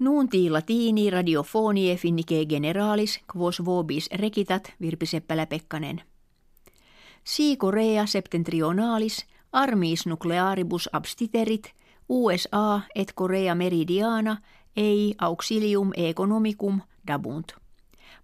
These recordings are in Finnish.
Nuunti latini radiofonie finnike generalis quos vobis rekitat Virpi Seppälä-Pekkanen. Si Korea septentrionalis armis nuclearibus abstiterit USA et Korea meridiana ei auxilium economicum dabunt.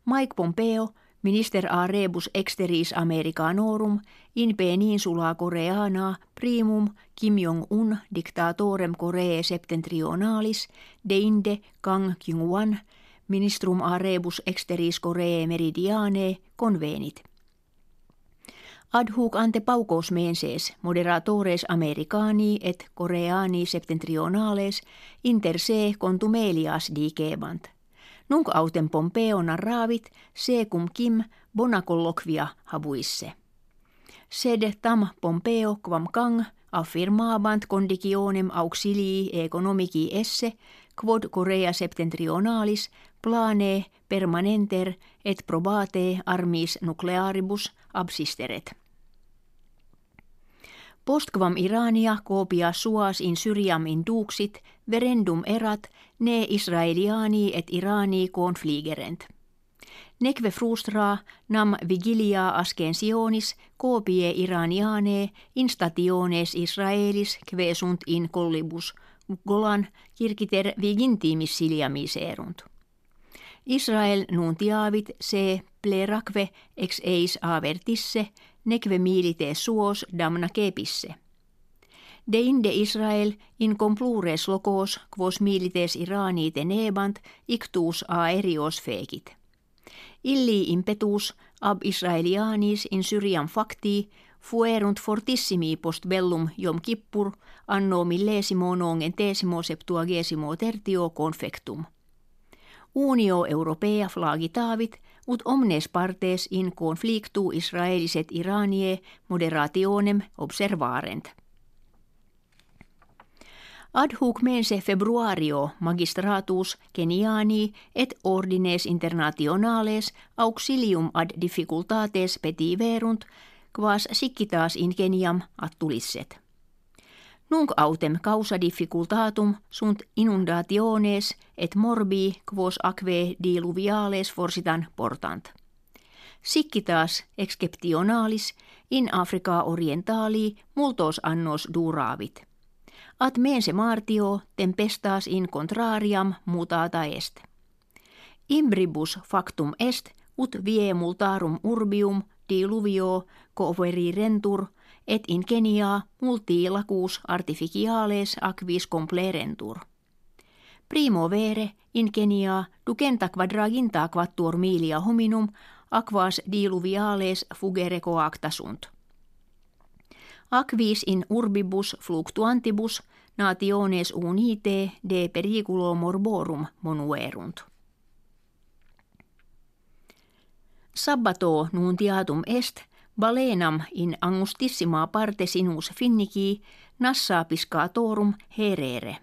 Mike Pompeo, minister a rebus exteris Americanorum, in peninsula Koreana primum Kim Jong-un dictatorem Korea septentrionalis, deinde Kang Kyung-wan, ministrum a rebus exteris Korea meridiane, convenit. Ad hoc ante paukos menses moderatores americani et koreani septentrionales inter se contumelias dicebant. Nunc autem Pompeo narravit cum Kim bona colloquia habuisse. Sed tam Pompeo quam kang affirmabant conditionem auxilii economici esse, quod Korea septentrionalis plane permanenter et probate armis nuclearibus absisteret. Postquam Irania copia suas in Syriam induxit, verendum erat, ne Israeliani et Irani confligerent. Nekve frustra nam vigilia ascensionis copie Iraniane in stationes Israelis kve sunt in collibus Golan kirkiter vigintimis siliamiserunt. Israel nuntiavit se plerakve ex eis avertisse nekve milite suos damna kepisse. De inde Israel in complures locos quos milites Irani tenebant ictus aerios fekit. Illi impetus ab Israelianis in Syrian facti fuerunt fortissimi post bellum jom kippur anno millesimo nongen tesimo septuagesimo tertio confectum. Unio Europea flagitavit ut omnes partes in conflictu Israeliset Iranie moderationem observarent. Ad hoc mense februario magistratus Keniani et ordines internationales auxilium ad difficultates petiverunt, quas siccitaas in Keniam attulisset. Nunc autem causa difficultatum sunt inundationes et morbi quos aquae diluviales forsitan portant. Siccitaas exceptionalis in Africa orientali multos annos duravit. At mense martio tempestas in contrariam mutata est. Imbribus factum est ut vie multarum urbium diluvio rentur et in Kenia multi lacus artificiales aquis complerentur. Primo vere in Kenia ducenta quadraginta quattuor milia hominum aquas diluviales fugere coacta sunt. Aquis in urbibus fluctuantibus nationes unite de periculo morborum monuerunt. Sabbato nuntiatum est – Balenam in angustissima parte sinus finniki nassa piscatorum herere.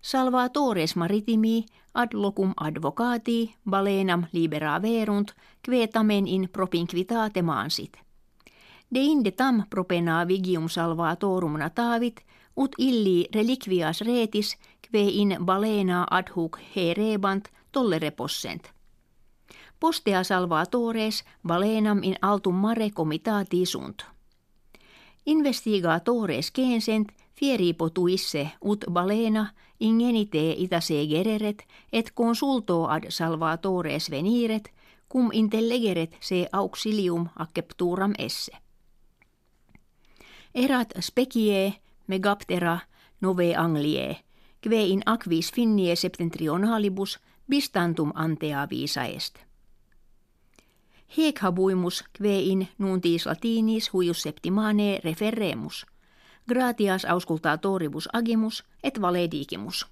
Salvatores maritimi ad locum advocati balenam libera verunt quetamen in propinquitate mansit. De inde tam propena vigium salvatorum natavit, ut illi reliquias retis, kve in balena ad hoc herebant tollere possent postea salvatores balenam in altum mare comitati sunt. Investigatores kensent fieri potuisse ut balena ingenite itase gereret et consulto ad salvatores veniret cum intellegeret se auxilium accepturam esse. Erat specie megaptera nove anglie, kve in aquis finnie septentrionalibus bistantum antea visa est. Hiec habuimus in nuntis latinis huius septimane referemus. Gratias auscultatoribus agimus et valedigimus.